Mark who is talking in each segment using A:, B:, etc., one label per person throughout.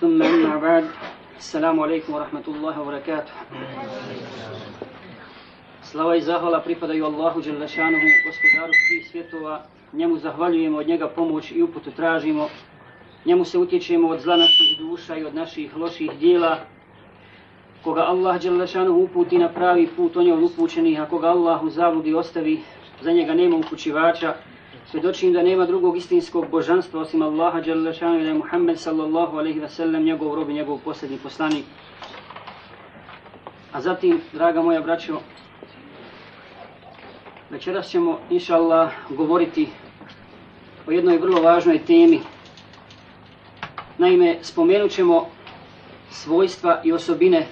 A: ثم أما بعد السلام عليكم ورحمة الله وبركاته Slava i zahvala pripadaju Allahu Đelešanuhu, gospodaru svih svjetova. Njemu zahvaljujemo, od njega pomoć i uputu tražimo. Njemu se utječemo od zla naših duša i od naših loših dijela. Koga Allah Đelešanuhu uputi na pravi put, on je od upućenih, a koga Allah u zabludi ostavi, za njega nema upućivača. Svjedočim da nema drugog istinskog božanstva osim Allaha Đalešanu i da je Muhammed sallallahu alaihi ve sellem njegov rob i njegov posljednji poslanik. A zatim, draga moja braćo, Večeras ćemo, inša Allah, govoriti o jednoj vrlo važnoj temi. Naime, spomenut ćemo svojstva i osobine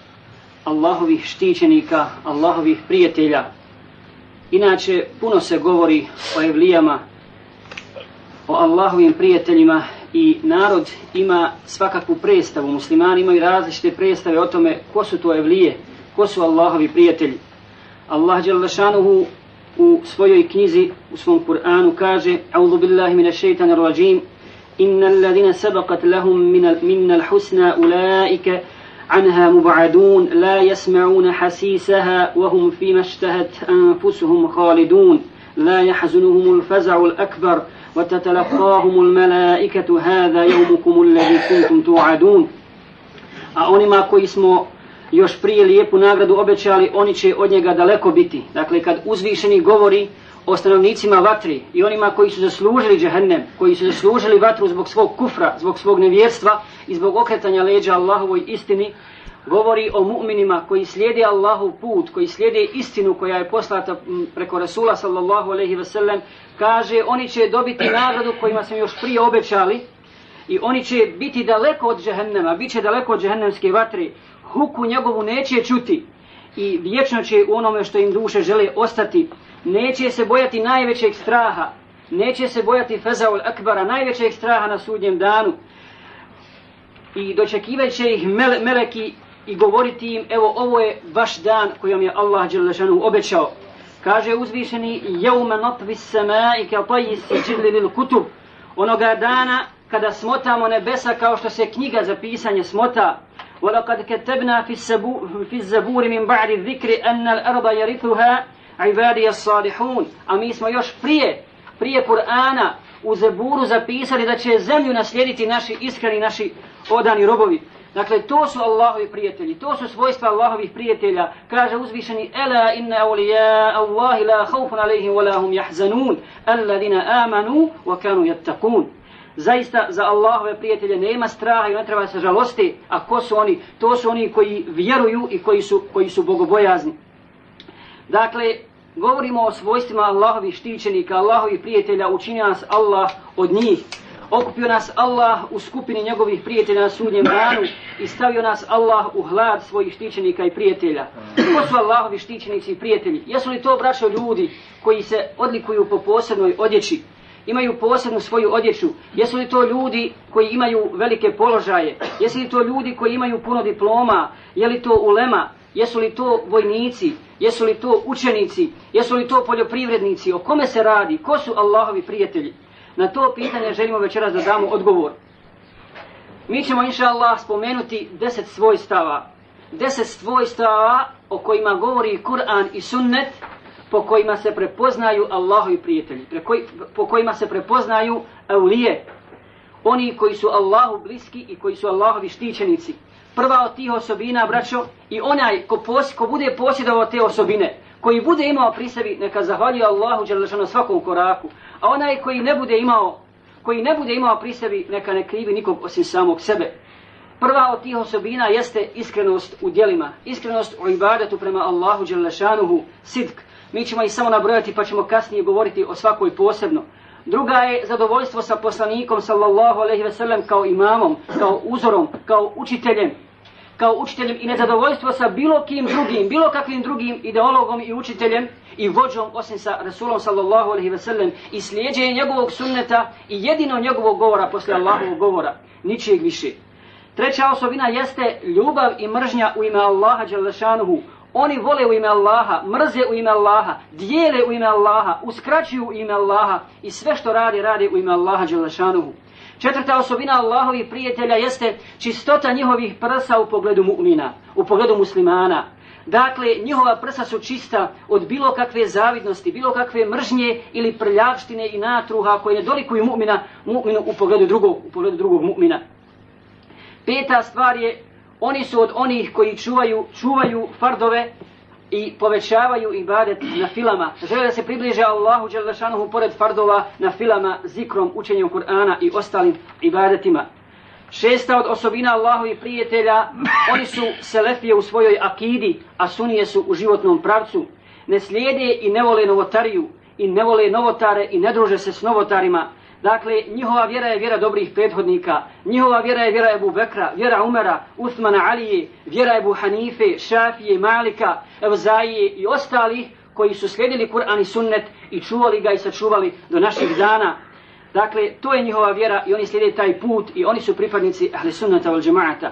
A: Allahovih štićenika, Allahovih prijatelja. Inače, puno se govori o evlijama, o Allahovim prijateljima i narod ima svakakvu predstavu. Muslimani imaju različite predstave o tome ko su to evlije, ko su Allahovi prijatelji. Allah Đelešanuhu u svojoj knjizi, u svom Kur'anu kaže A'udhu billahi mina shaitan rajim Inna alladhina sabaqat lahum minna al-husna ulaika عنها مبعدون لا يسمعون حسيسها وهم فيما اشتهت أنفسهم خالدون لا يحزنهم الفزع الأكبر وتتلقاهم الملائكة هذا يومكم الذي كنتم توعدون أونما كو اسمه još prije lijepu nagradu obećali, oni će od njega daleko biti. Dakle, kad uzvišeni govori o stanovnicima vatri i onima koji su zaslužili džehennem, koji su zaslužili vatru zbog svog kufra, zbog svog nevjerstva i zbog okretanja leđa Allahovoj istini, govori o mu'minima koji slijede Allahov put, koji slijede istinu koja je poslata preko Rasula sallallahu alaihi ve sellem, kaže oni će dobiti nagradu kojima smo još prije obećali i oni će biti daleko od džehennema, bit će daleko od džehennemske vatri, huku njegovu neće čuti i vječno će u onome što im duše žele ostati. Neće se bojati najvećeg straha, neće se bojati fezaul akbara, najvećeg straha na sudnjem danu. I dočekivat će ih mele, meleki i govoriti im, evo ovo je vaš dan kojom je Allah Đelešanu obećao. Kaže uzvišeni, jeume notvi samai ka taji si džidli bil kutub. Onoga dana kada smotamo nebesa kao što se knjiga za pisanje smota, ولقد كتبنا في, السبو في الزبور من بعد الذكر أن الأرض يرثها عبادي الصالحون أمي اسمه يوش بريه بريه قرآن u Zeburu zapisali da će zemlju naslijediti naši iskreni, naši odani robovi. Dakle, to su Allahovi prijatelji, to su svojstva Allahovih prijatelja. Kaže uzvišeni, Ela inna awliya Allahi la khawfun alaihim wa lahum yahzanun, alladina amanu wa kanu yattaqun zaista za Allahove prijatelje nema straha i ne treba se žalosti, a ko su oni? To su oni koji vjeruju i koji su, koji su bogobojazni. Dakle, govorimo o svojstvima Allahovih štićenika, Allahovih prijatelja, učini nas Allah od njih. Okupio nas Allah u skupini njegovih prijatelja na sudnjem danu i stavio nas Allah u hlad svojih štićenika i prijatelja. Ko su Allahovi štićenici i prijatelji? Jesu li to braćo ljudi koji se odlikuju po posebnoj odjeći? imaju posebnu svoju odjeću? Jesu li to ljudi koji imaju velike položaje? Jesu li to ljudi koji imaju puno diploma? Je li to ulema? Jesu li to vojnici? Jesu li to učenici? Jesu li to poljoprivrednici? O kome se radi? Ko su Allahovi prijatelji? Na to pitanje želimo večeras da damo odgovor. Mi ćemo, inša Allah, spomenuti deset svojstava. Deset svojstava o kojima govori Kur'an i sunnet, po kojima se prepoznaju Allahovi prijatelji, po kojima se prepoznaju eulije. oni koji su Allahu bliski i koji su Allahovi štićenici. Prva od tih osobina, braćo, i onaj ko, pos, ko bude posjedovao te osobine, koji bude imao pri sebi, neka zahvaljuje Allahu Đelešanu svakom koraku, a onaj koji ne bude imao, koji ne bude imao pri sebi, neka ne krivi nikog osim samog sebe. Prva od tih osobina jeste iskrenost u dijelima, iskrenost u ibadetu prema Allahu Đelešanuhu, sidk. Mi ćemo ih samo nabrojati pa ćemo kasnije govoriti o svakoj posebno. Druga je zadovoljstvo sa poslanikom sallallahu alejhi ve sellem kao imamom, kao uzorom, kao učiteljem, kao učiteljem i nezadovoljstvo sa bilo kim drugim, bilo kakvim drugim ideologom i učiteljem i vođom osim sa Rasulom sallallahu alejhi ve sellem i slijedjenje njegovog sunneta i jedino njegovog govora posle Allahovog govora, ničijeg više. Treća osobina jeste ljubav i mržnja u ime Allaha Đalešanuhu. Oni vole u ime Allaha, mrze u ime Allaha, dijele u ime Allaha, uskraćuju u ime Allaha i sve što radi, radi u ime Allaha Đalešanuhu. Četvrta osobina Allahovih prijatelja jeste čistota njihovih prsa u pogledu mu'mina, u pogledu muslimana. Dakle, njihova prsa su čista od bilo kakve zavidnosti, bilo kakve mržnje ili prljavštine i natruha koje ne dolikuju mu'mina, mu'minu u pogledu drugog, u pogledu drugog mu'mina. Peta stvar je, oni su od onih koji čuvaju, čuvaju fardove i povećavaju ibadet na filama. Žele da se približe Allahu Đelešanuhu pored fardova na filama, zikrom, učenjem Kur'ana i ostalim ibadetima. Šesta od osobina Allahovi prijatelja, oni su selefije u svojoj akidi, a sunije su u životnom pravcu. Ne slijede i ne vole novotariju, i ne vole novotare i ne druže se s novotarima, Dakle, njihova vjera je vjera dobrih prethodnika. Njihova vjera je vjera Ebu Bekra, vjera Umara, Usmana Alije, vjera Ebu Hanife, Šafije, Malika, Evzaije i ostalih koji su slijedili Kur'an i sunnet i čuvali ga i sačuvali do naših dana. Dakle, to je njihova vjera i oni slijede taj put i oni su pripadnici ahli sunnata wal džemaata.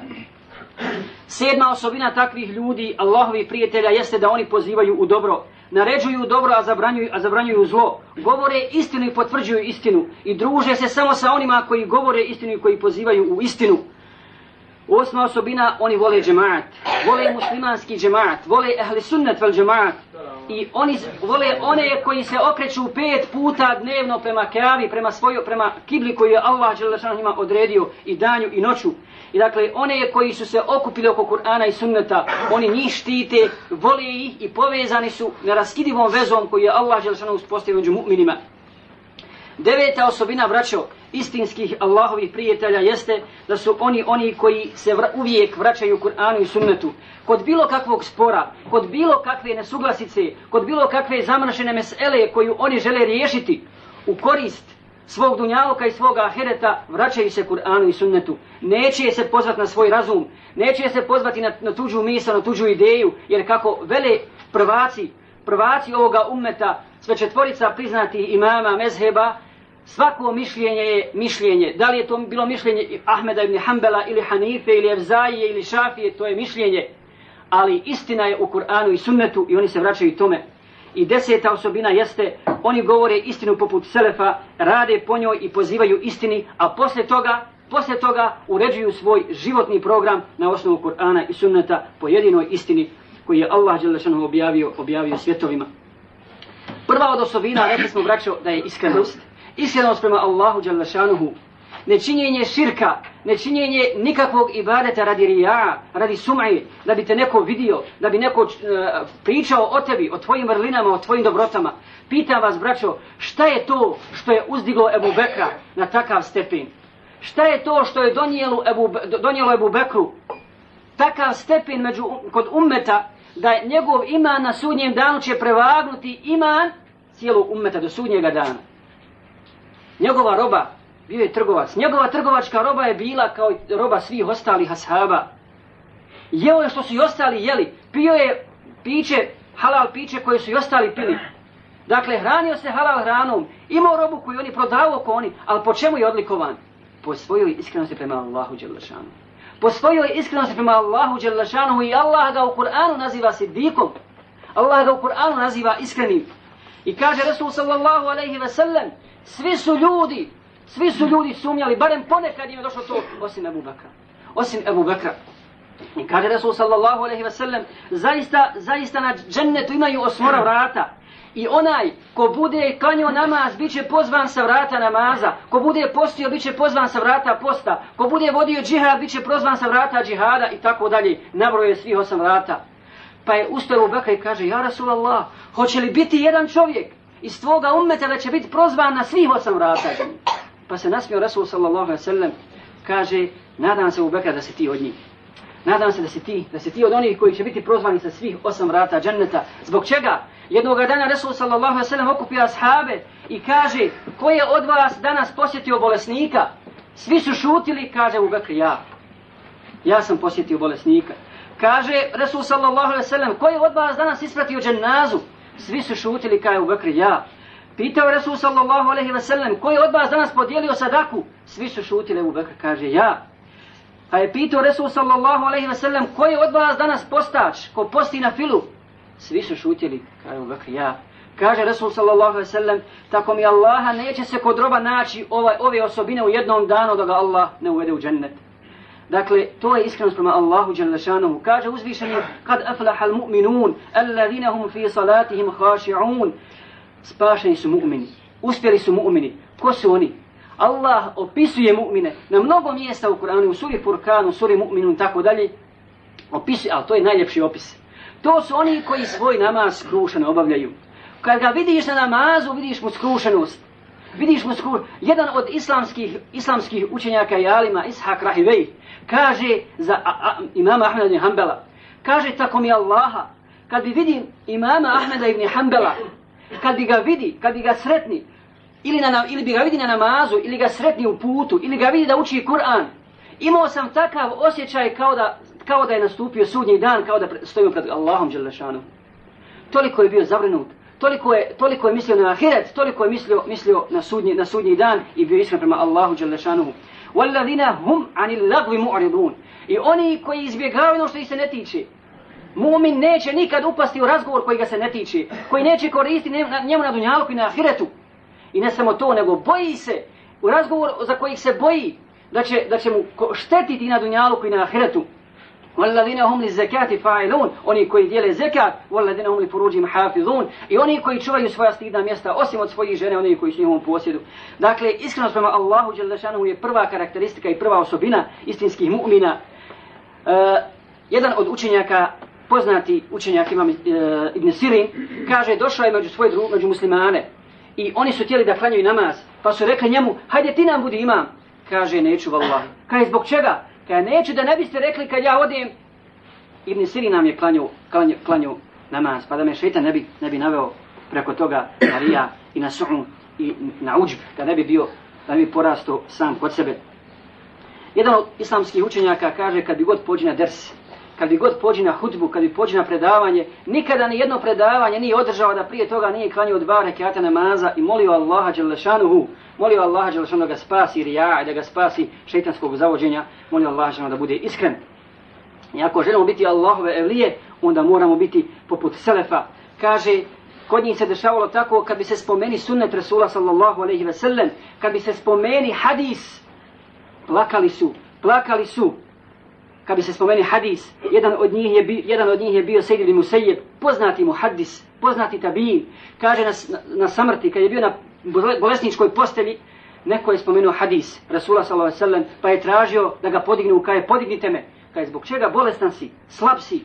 A: Sedma osobina takvih ljudi, Allahovi prijatelja, jeste da oni pozivaju u dobro naređuju dobro, a zabranjuju, a zabranjuju zlo. Govore istinu i potvrđuju istinu. I druže se samo sa onima koji govore istinu i koji pozivaju u istinu. Osma osobina, oni vole džemaat. Vole muslimanski džemaat. Vole ehli sunnet vel džemaat. I oni vole one koji se okreću pet puta dnevno prema keavi, prema svoju, prema kibli koju je Allah njima odredio i danju i noću. I dakle, one koji su se okupili oko Kur'ana i sunneta, oni njih štite, vole ih i povezani su neraskidivom vezom koju je Allah Đelšanu uspostavio među mu'minima. Deveta osobina, braćo, istinskih Allahovih prijatelja jeste da su oni oni koji se vra, uvijek vraćaju Kur'anu i sunnetu. Kod bilo kakvog spora, kod bilo kakve nesuglasice, kod bilo kakve zamršene mesele koju oni žele riješiti u korist svog dunjaloka i svoga ahireta vraćaju se Kur'anu i sunnetu. Neće se pozvati na svoj razum, neće se pozvati na, na tuđu misl, na tuđu ideju, jer kako vele prvaci, prvaci ovoga ummeta, sve četvorica priznati imama, mezheba, svako mišljenje je mišljenje. Da li je to bilo mišljenje Ahmeda ibn Hanbala ili Hanife ili Evzaije ili Šafije, to je mišljenje. Ali istina je u Kur'anu i sunnetu i oni se vraćaju tome. I deseta osobina jeste, oni govore istinu poput Selefa, rade po njoj i pozivaju istini, a posle toga, posle toga uređuju svoj životni program na osnovu Kur'ana i sunneta po jedinoj istini koji je Allah Đelešanu objavio, objavio svjetovima. Prva od osobina, rekli smo braćo, da je iskrenost. Iskrenost prema Allahu Đalešanuhu. nečinjenje širka, nečinjenje nikakvog ibadeta radi rija, radi sum'i, da bi te neko vidio, da bi neko uh, pričao o tebi, o tvojim vrlinama, o tvojim dobrotama. Pitam vas, braćo, šta je to što je uzdiglo Ebu Bekra na takav stepen? Šta je to što je donijelo Ebu, donijelo Ebu Bekru takav stepen među, um- kod ummeta da njegov iman na sudnjem danu će prevagnuti iman cijelog ummeta do sudnjega dana. Njegova roba, bio je trgovac. Njegova trgovačka roba je bila kao roba svih ostalih ashaba. Jeo je što su i ostali jeli. Pio je piće, halal piće koje su i ostali pili. Dakle, hranio se halal hranom. Imao robu koju oni prodavao ko oni. Ali po čemu je odlikovan? Po svojoj iskrenosti prema Allahu Đelešanu. Po svojoj iskrenosti prema Allahu Đelešanu i Allah ga u Kur'anu naziva siddikom. Allah ga u Kur'anu naziva iskrenim. I kaže Resul sallallahu alaihi ve sellem, svi su ljudi Svi su ljudi sumnjali, barem ponekad im je došlo to, osim Ebu Bekra. Osim Ebu Bekra. I kaže Resul sallallahu alaihi ve sellem, zaista, zaista na džennetu imaju osmora vrata. I onaj ko bude klanio namaz, bit će pozvan sa vrata namaza. Ko bude postio, bit će pozvan sa vrata posta. Ko bude vodio džihad, bit će pozvan sa vrata džihada i tako dalje. Nabroje svih osam vrata. Pa je ustao u Bekra i kaže, ja Rasulallah, hoće li biti jedan čovjek iz tvoga ummeta da će biti prozvan na svih osam vrata? Pa se nasmio Rasul sallallahu alaihi sallam, kaže, nadam se u Bekra da si ti od njih. Nadam se da si ti, da si ti od onih koji će biti prozvani sa svih osam vrata dženneta. Zbog čega? Jednog dana Resul sallallahu alaihi sallam okupio ashabe i kaže, ko je od vas danas posjetio bolesnika? Svi su šutili, kaže u Bekri, ja. Ja sam posjetio bolesnika. Kaže Resul sallallahu alaihi sallam, ko je od vas danas ispratio džennazu? Svi su šutili, kaže u Bekri, ja. Pitao Resul sallallahu alaihi sallam, ko je od vas danas podijelio sadaku? Svi su šutili, u Bekri, kaže, ja. Pa je pitao Resul sallallahu alaihi ve sellem, ko je od vas danas postač, ko posti na filu? Svi su šutjeli, kaže u Bekri, ja. Kaže Resul sallallahu alaihi ve sellem, tako mi Allaha neće se kod roba naći ove, ove osobine u jednom danu da ga Allah ne uvede u džennet. Dakle, to je iskrenost prema Allahu Đalešanuhu. Kaže uzvišeni, kad aflahal mu'minun, alladhina hum fi salatihim haši'un. Spašeni su mu'mini, uspjeli su mu'mini. Ko su oni? Allah opisuje mu'mine na mnogo mjesta u Kur'anu, u suri Furkanu, u suri mu'minu i tako dalje. Opisuje, ali to je najljepši opis. To su oni koji svoj namaz skrušeno obavljaju. Kad ga vidiš na namazu, vidiš mu skrušenost. Vidiš mu skru... Jedan od islamskih, islamskih učenjaka i alima, Ishak Rahivej, kaže za a, a, imama Ahmeda ibn Hanbala, kaže tako mi Allaha, kad bi vidim imama Ahmeda ibn Hanbala, kad bi ga vidi, kad bi ga sretni, ili, na, ili bi ga vidi na namazu, ili ga sretni u putu, ili ga vidi da uči Kur'an. Imao sam takav osjećaj kao da, kao da je nastupio sudnji dan, kao da stojim pred Allahom Đelešanu. Toliko je bio zavrenut, toliko je, toliko je mislio na ahiret, toliko je mislio, mislio na, sudnji, na sudnji dan i bio iskren prema Allahu Đelešanu. وَالَّذِينَ هُمْ عَنِ اللَّغْوِ مُعْرِضُونَ I oni koji izbjegavaju ono što ih se ne tiče. Mumin neće nikad upasti u razgovor koji ga se ne tiče, koji neće koristiti njemu na dunjalku i na ahiretu. I ne samo to, nego boji se u razgovor za kojih se boji da će, da će mu štetiti na dunjalu i na ahiretu. والذين هم للزكاة فاعلون oni koji dijele zekat والذين هم لفروجهم حافظون i oni koji čuvaju svoja stidna mjesta osim od svojih žene oni koji su njihovom posjedu dakle iskrenost prema Allahu dželle je prva karakteristika i prva osobina istinskih mu'mina uh, jedan od učenjaka poznati učenjak imam uh, Ibn Sirin kaže došao je među svoje druge među muslimane i oni su htjeli da klanjaju namaz, pa su rekli njemu, hajde ti nam budi imam. Kaže, neću vallahi. Kaže, zbog čega? Kaže, neću da ne biste rekli kad ja odim. Ibn Siri nam je klanju, klanju, klanju namaz, pa da me šeitan ne bi, ne bi naveo preko toga na rija i na su'u i na uđb, da ne bi bio, da ne bi porasto sam kod sebe. Jedan od islamskih učenjaka kaže, kad bi god pođe na ders, kad bi god pođi na hudbu, kad bi pođi na predavanje, nikada ni jedno predavanje nije održao da prije toga nije klanio dva rekata namaza i molio Allaha Đelešanuhu, molio Allaha Đelešanuhu da ga spasi rija i da ga spasi šeitanskog zavođenja, molio Allaha Đelešanuhu da bude iskren. I ako želimo biti Allahove evlije, onda moramo biti poput Selefa. Kaže, kod njih se dešavalo tako, kad bi se spomeni sunnet Rasula sallallahu alaihi ve sellem, kad bi se spomeni hadis, plakali su, plakali su, kad bi se spomeni hadis, jedan od njih je, bi, jedan od njih je bio Sejid ibn Musayyib, poznati mu hadis, poznati tabin, kaže na, na, na samrti, kad je bio na bolesničkoj postelji, neko je spomenuo hadis, Rasula sallallahu pa je tražio da ga podignu, kaže, podignite me, kaže, zbog čega bolestan si, slab si,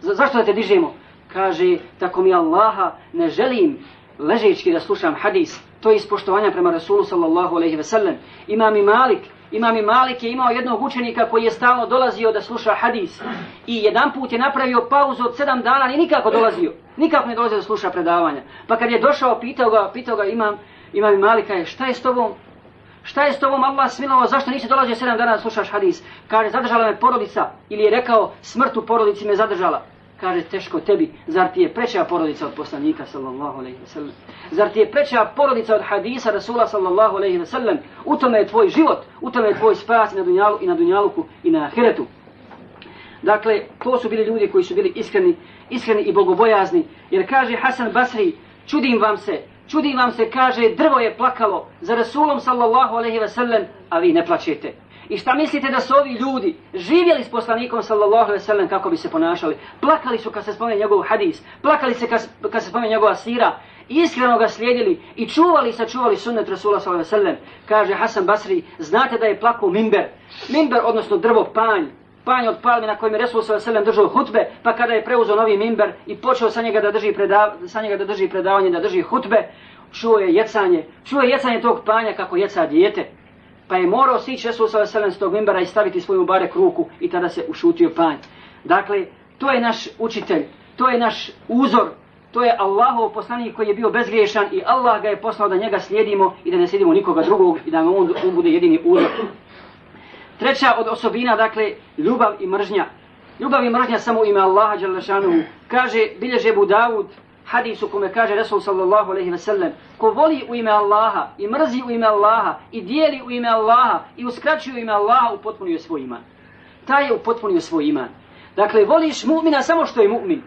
A: Za, zašto da te dižemo? Kaže, tako mi Allaha ne želim ležećki da slušam hadis, to je ispoštovanja prema Rasulu sallallahu alaihi ve sellem. Imam i Malik, Imam i Malik je imao jednog učenika koji je stalno dolazio da sluša hadis. I jedan put je napravio pauzu od sedam dana i nikako dolazio. Nikako ne dolazio da sluša predavanja. Pa kad je došao, pitao ga, pitao ga imam, imam i Malika je, šta je s tobom? Šta je s tobom Allah smilovao, zašto nisi dolazio sedam dana da slušaš hadis? Kaže, zadržala me porodica. Ili je rekao, smrt u porodici me zadržala kaže teško tebi, zar ti je preća porodica od poslanika sallallahu alejhi ve sellem? Zar ti je preća porodica od hadisa Rasula sallallahu alejhi ve sellem? U tome je tvoj život, u tome je tvoj spas na dunjalu i na dunjaluku i na ahiretu. Dakle, to su bili ljudi koji su bili iskreni, iskreni i bogobojazni, jer kaže Hasan Basri, čudim vam se, čudim vam se, kaže, drvo je plakalo za Rasulom sallallahu alejhi ve sellem, a vi ne plačete. I šta mislite da su ovi ljudi živjeli s poslanikom sallallahu alejhi ve sellem kako bi se ponašali? Plakali su kad se spomene njegov hadis, plakali se kad, kad se spomene njegova sira iskreno ga slijedili i čuvali i sačuvali sunnet Rasula sellem. Kaže Hasan Basri, znate da je plakao mimber. Mimber, odnosno drvo, panj, panj od palme na kojem je Resul s.a.v. držao hutbe, pa kada je preuzeo novi mimber i počeo sa njega da drži, predav, sa njega da drži predavanje, da drži hutbe, čuo je jecanje, čuo je jecanje tog panja kako jeca dijete. Pa je morao sići Resul s.a.v. s tog mimbara i staviti svoju barek ruku i tada se ušutio panj. Dakle, to je naš učitelj, to je naš uzor, to je Allahov poslanik koji je bio bezgriješan i Allah ga je poslao da njega slijedimo i da ne slijedimo nikoga drugog i da on, on bude jedini uzor. Treća od osobina, dakle, ljubav i mržnja. Ljubav i mržnja samo ime Allaha Đalešanu. Kaže, bilježe Budavud, hadisu kome kaže Resul sallallahu alaihi ve sellem, ko voli u ime Allaha i mrzi u ime Allaha i dijeli u ime Allaha i uskraćuje u ime Allaha, upotpunio svoj iman. Taj je upotpunio svoj iman. Dakle, voliš mu'mina samo što je mu'min.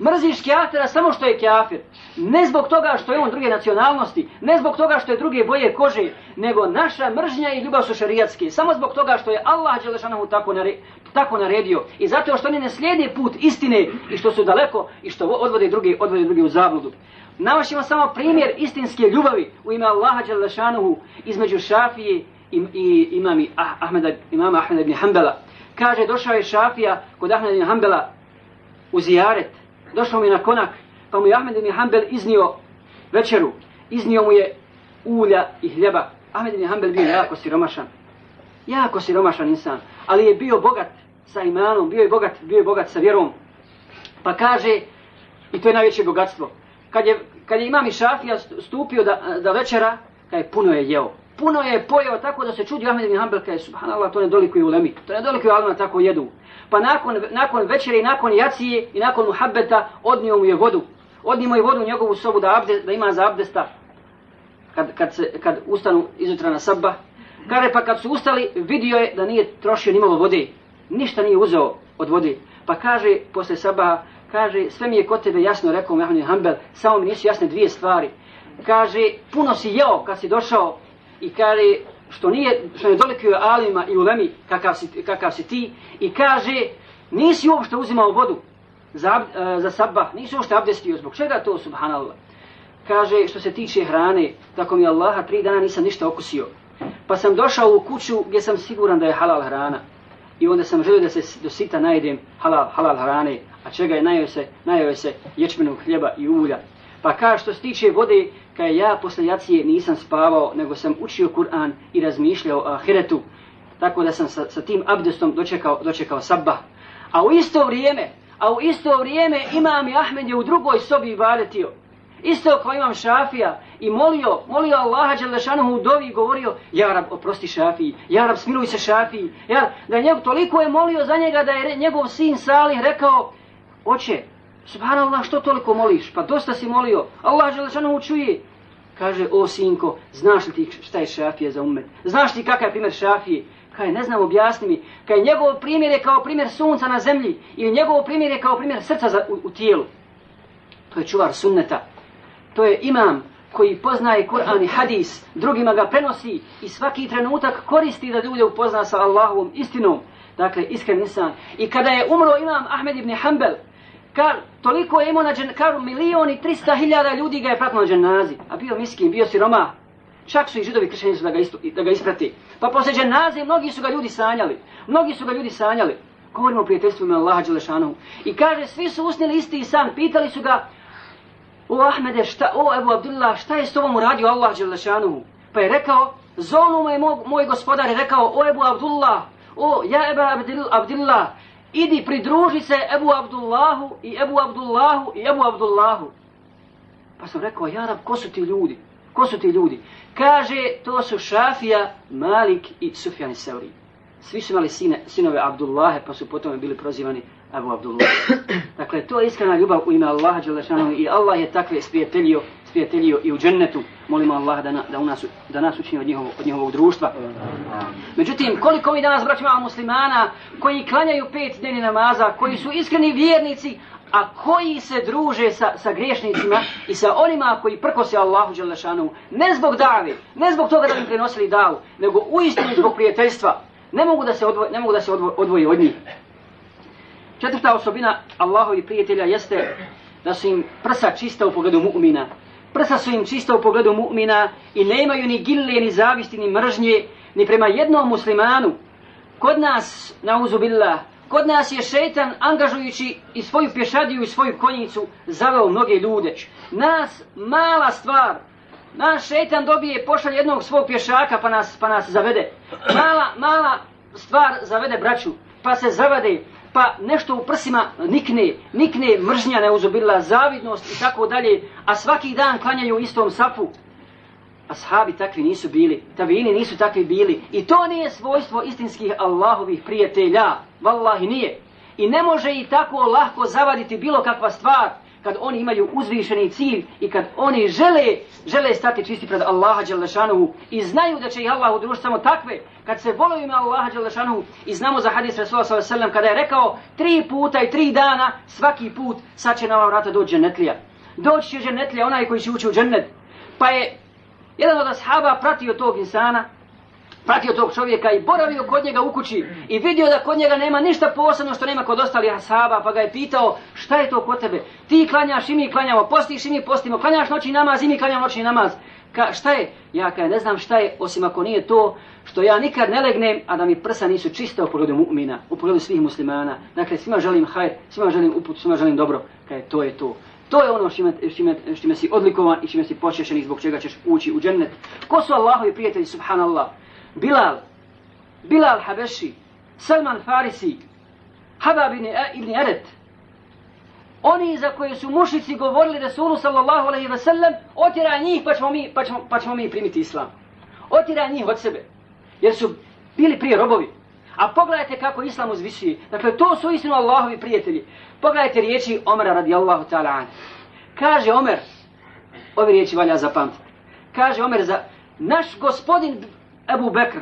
A: Mrziš kjafira samo što je kjafir. Ne zbog toga što je on druge nacionalnosti, ne zbog toga što je druge boje kože, nego naša mržnja i ljubav su šarijatske. Samo zbog toga što je Allah Đelešanohu tako, nare, tako naredio. I zato što oni ne slijede put istine i što su daleko i što odvode druge, odvode druge u zabludu. Navašimo samo primjer istinske ljubavi u ime Allaha Đelešanohu između Šafije i, i imami ah, Ahmeda, imama Ahmeda ibn Hanbala. Kaže, došao je Šafija kod Ahmeda ibn Hanbala u zijaret došao mi na konak, pa mu je Ahmed ibn Hanbel iznio večeru, iznio mu je ulja i hljeba. Ahmed ibn Hanbel bio jako siromašan, jako siromašan insan, ali je bio bogat sa imanom, bio je bogat, bio je bogat sa vjerom. Pa kaže, i to je najveće bogatstvo, kad je, kad je imam i šafija stupio da, da večera, kad je puno je jeo. Puno je pojeo tako da se čudi Ahmed ibn Hanbel, kaže subhanallah, to ne dolikuje u lemi, to ne dolikuje alima tako jedu pa nakon, nakon večere i nakon jacije i nakon muhabbeta odnio mu je vodu. Odnio mu je vodu u njegovu sobu da, abde, da ima za abdesta kad, kad, se, kad ustanu izutra na sabba. Kaže pa kad su ustali vidio je da nije trošio nimalo vode. Ništa nije uzeo od vode. Pa kaže posle sabba, kaže sve mi je kod tebe jasno rekao Mehmed Hanbel, samo mi nisu jasne dvije stvari. Kaže puno si jeo kad si došao i kaže što nije što je dolikio alima i ulemi kakav si, kakav si ti i kaže nisi uopšte uzimao vodu za, e, za sabah, nisi uopšte abdestio. Zbog čega to subhanallah? Kaže što se tiče hrane tako mi Allaha tri dana nisam ništa okusio. Pa sam došao u kuću gdje sam siguran da je halal hrana. I onda sam želio da se do sita najedem halal, halal hrane a čega je najeo se, najeo se ječmenog hljeba i ulja pa kaže što se tiče vode kaj ja posle jacije nisam spavao, nego sam učio Kur'an i razmišljao o ahiretu, tako da sam sa, sa tim abdestom dočekao, dočekao sabba. A u isto vrijeme, a u isto vrijeme imam i Ahmed je u drugoj sobi valetio. Isto kao imam Šafija i molio, molio Allaha Đalešanuhu u dovi i govorio, Jarab, oprosti Šafiji, Jarab, smiluj se Šafiji. Ja, da njegov, toliko je molio za njega da je njegov sin Salih rekao, oče, Subhanallah, što toliko moliš? Pa dosta si molio. Allah Đalešanuhu čuje. Kaže, o sinko, znaš li ti šta je šafija za umet? Znaš ti kakav je primjer šafije? Kaj, ne znam, objasni mi. Kaj, njegov primjer je kao primjer sunca na zemlji. Ili njegov primjer je kao primjer srca za, u, u tijelu. To je čuvar sunneta. To je imam koji poznaje Kur'an i hadis, drugima ga prenosi i svaki trenutak koristi da ljude upozna sa Allahovom istinom. Dakle, iskren insan. I kada je umro imam Ahmed ibn Hanbel, Kar, toliko je imao na džen, kar milion i trista hiljada ljudi ga je pratilo na dženazi. A bio miskin, bio siroma. Čak su i židovi kršćani su da ga, istu, da ga isprati. Pa poslije dženaze mnogi su ga ljudi sanjali. Mnogi su ga ljudi sanjali. Govorimo o prijateljstvu ime Allaha Đelešanovu. I kaže, svi su usnili isti san. Pitali su ga, o Ahmede, šta, o Ebu Abdullah, šta je s tobom uradio Allah Đelešanovu? Pa je rekao, zonu moj, moj gospodar je rekao, o Ebu Abdullah, o ja Ebu Abdullah, idi pridruži se Ebu Abdullahu i Ebu Abdullahu i Ebu Abdullahu. Pa sam rekao, Jarab, ko su ti ljudi? Ko su ti ljudi? Kaže, to su Šafija, Malik i Sufjan i Seuri. Svi su imali sine, sinove Abdullahe, pa su potom bili prozivani Abu Abdullah. Dakle, to je iskrena ljubav u ime Allaha Đelešanu i Allah je takve sprijateljio, sprijateljio i u džennetu. Molimo Allah da, na, da, u nas, da nas učini od njihovo, od njihovog društva. Međutim, koliko mi danas braćima muslimana koji klanjaju pet dnevni namaza, koji su iskreni vjernici, a koji se druže sa, sa griješnicima i sa onima koji prkose Allahu Đelešanu, ne zbog dave, ne zbog toga da im prenosili davu, nego uistinu zbog prijateljstva, ne mogu da se odvoji, ne mogu da se odvoji od njih. Četvrta osobina Allahovi prijatelja jeste da su im prsa čista u pogledu mu'mina. Prsa su im čista u pogledu mu'mina i nemaju ni gille, ni zavisti, ni mržnje, ni prema jednom muslimanu. Kod nas, na uzubillah, kod nas je šeitan angažujući i svoju pješadiju i svoju konjicu zaveo mnoge ljude. Nas mala stvar, naš šeitan dobije pošalje jednog svog pješaka pa nas, pa nas zavede. Mala, mala stvar zavede braću, pa se zavade, pa nešto u prsima nikne, nikne mržnja neuzubila, zavidnost i tako dalje, a svaki dan klanjaju istom safu. Ashabi takvi nisu bili, tabini nisu takvi bili. I to nije svojstvo istinskih Allahovih prijatelja. Wallahi nije. I ne može i tako lahko zavaditi bilo kakva stvar kad oni imaju uzvišeni cilj i kad oni žele, žele stati čisti pred Allaha Đalešanovu i znaju da će ih Allah udružiti samo takve, kad se volaju ime Allaha Đalešanovu i znamo za hadis Rasulullah s.a.v. kada je rekao tri puta i tri dana, svaki put, sad će na ova vrata doći džennetlija. Doći će džennetlija, onaj koji će ući u džennet. Pa je jedan od ashaba pratio tog insana, pratio tog čovjeka i boravio kod njega u kući i vidio da kod njega nema ništa posebno što nema kod ostalih ashaba, pa ga je pitao šta je to kod tebe? Ti klanjaš i mi klanjamo, postiš i mi postimo, klanjaš noći namaz i mi klanjamo noćni namaz. Ka, šta je? Ja kaj ne znam šta je, osim ako nije to što ja nikad ne legnem, a da mi prsa nisu čista u pogledu mu'mina, u pogledu svih muslimana. Dakle, svima želim hajr, svima želim uput, svima želim dobro. Kaj, to je to. To je ono šime, šime, šime si odlikovan i šime si počešen i zbog čega ćeš ući u džennet. Ko su Allahovi prijatelji, subhanallah? Bilal, Bilal Habeši, Salman Farisi, Habab ibn, e- Eret, oni za koje su mušici govorili Resulu sallallahu alaihi ve sellem, otira njih pa ćemo, mi, pa, ćemo, pa ćemo mi primiti islam. Otira njih od sebe, jer su bili prije robovi. A pogledajte kako islam uzvisuje. Dakle, to su istinu Allahovi prijatelji. Pogledajte riječi Omera radijallahu ta'ala an. Kaže Omer, ove riječi valja zapamtiti. Kaže Omer za naš gospodin Ebu Bekr,